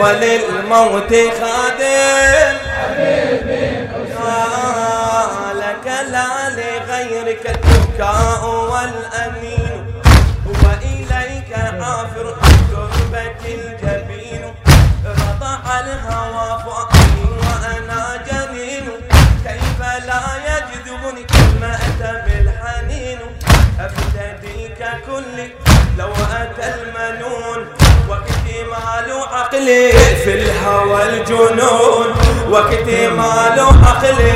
وللموت خادم. لك لا لغيرك البكاء والأمين. وإليك عافر تربة الجبين. رضع الهوى فؤادي وأنا جنين. كيف لا يجذبني كلمة بالحنين؟ أفتديك كل لو أتى المنون. عقلي في الهوى الجنون واكتمال عقلي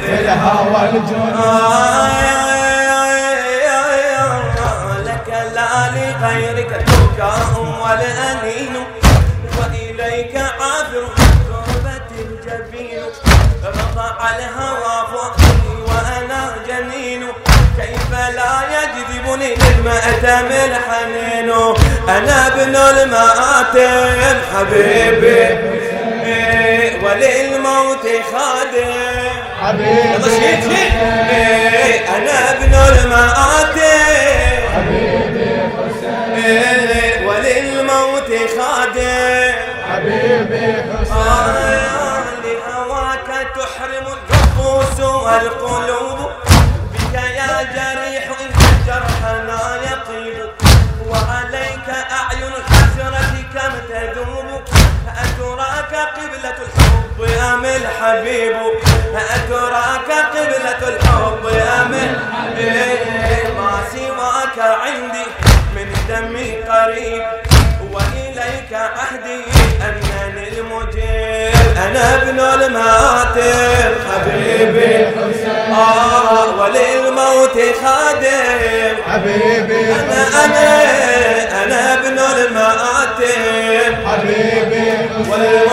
في الهوى الجنون. لك لا لغيرك البكاء والأنين وإليك عابر تربة الجبين. رضع الهوى فوقي وأنا جنين. كيف لا يجذبني للمأتم الحنين أنا ابن المآتم حبيبي. وللموت خادم. حبيبي. أنا ابن المآتم حبيبي حسين وللموت خادم. حبيبي حسين. أم الحبيب؟ أتراك قبلة الحب أم الحبيب؟ ما سواك عندي من دمي قريب وإليك عهدي أنني المجيب. أنا ابن الماتم حبيبي. آه وللموت خادم. حبيبي. أنا أنا أنا ابن الماتم حبيبي. خادم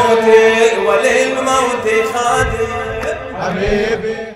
حبيبي.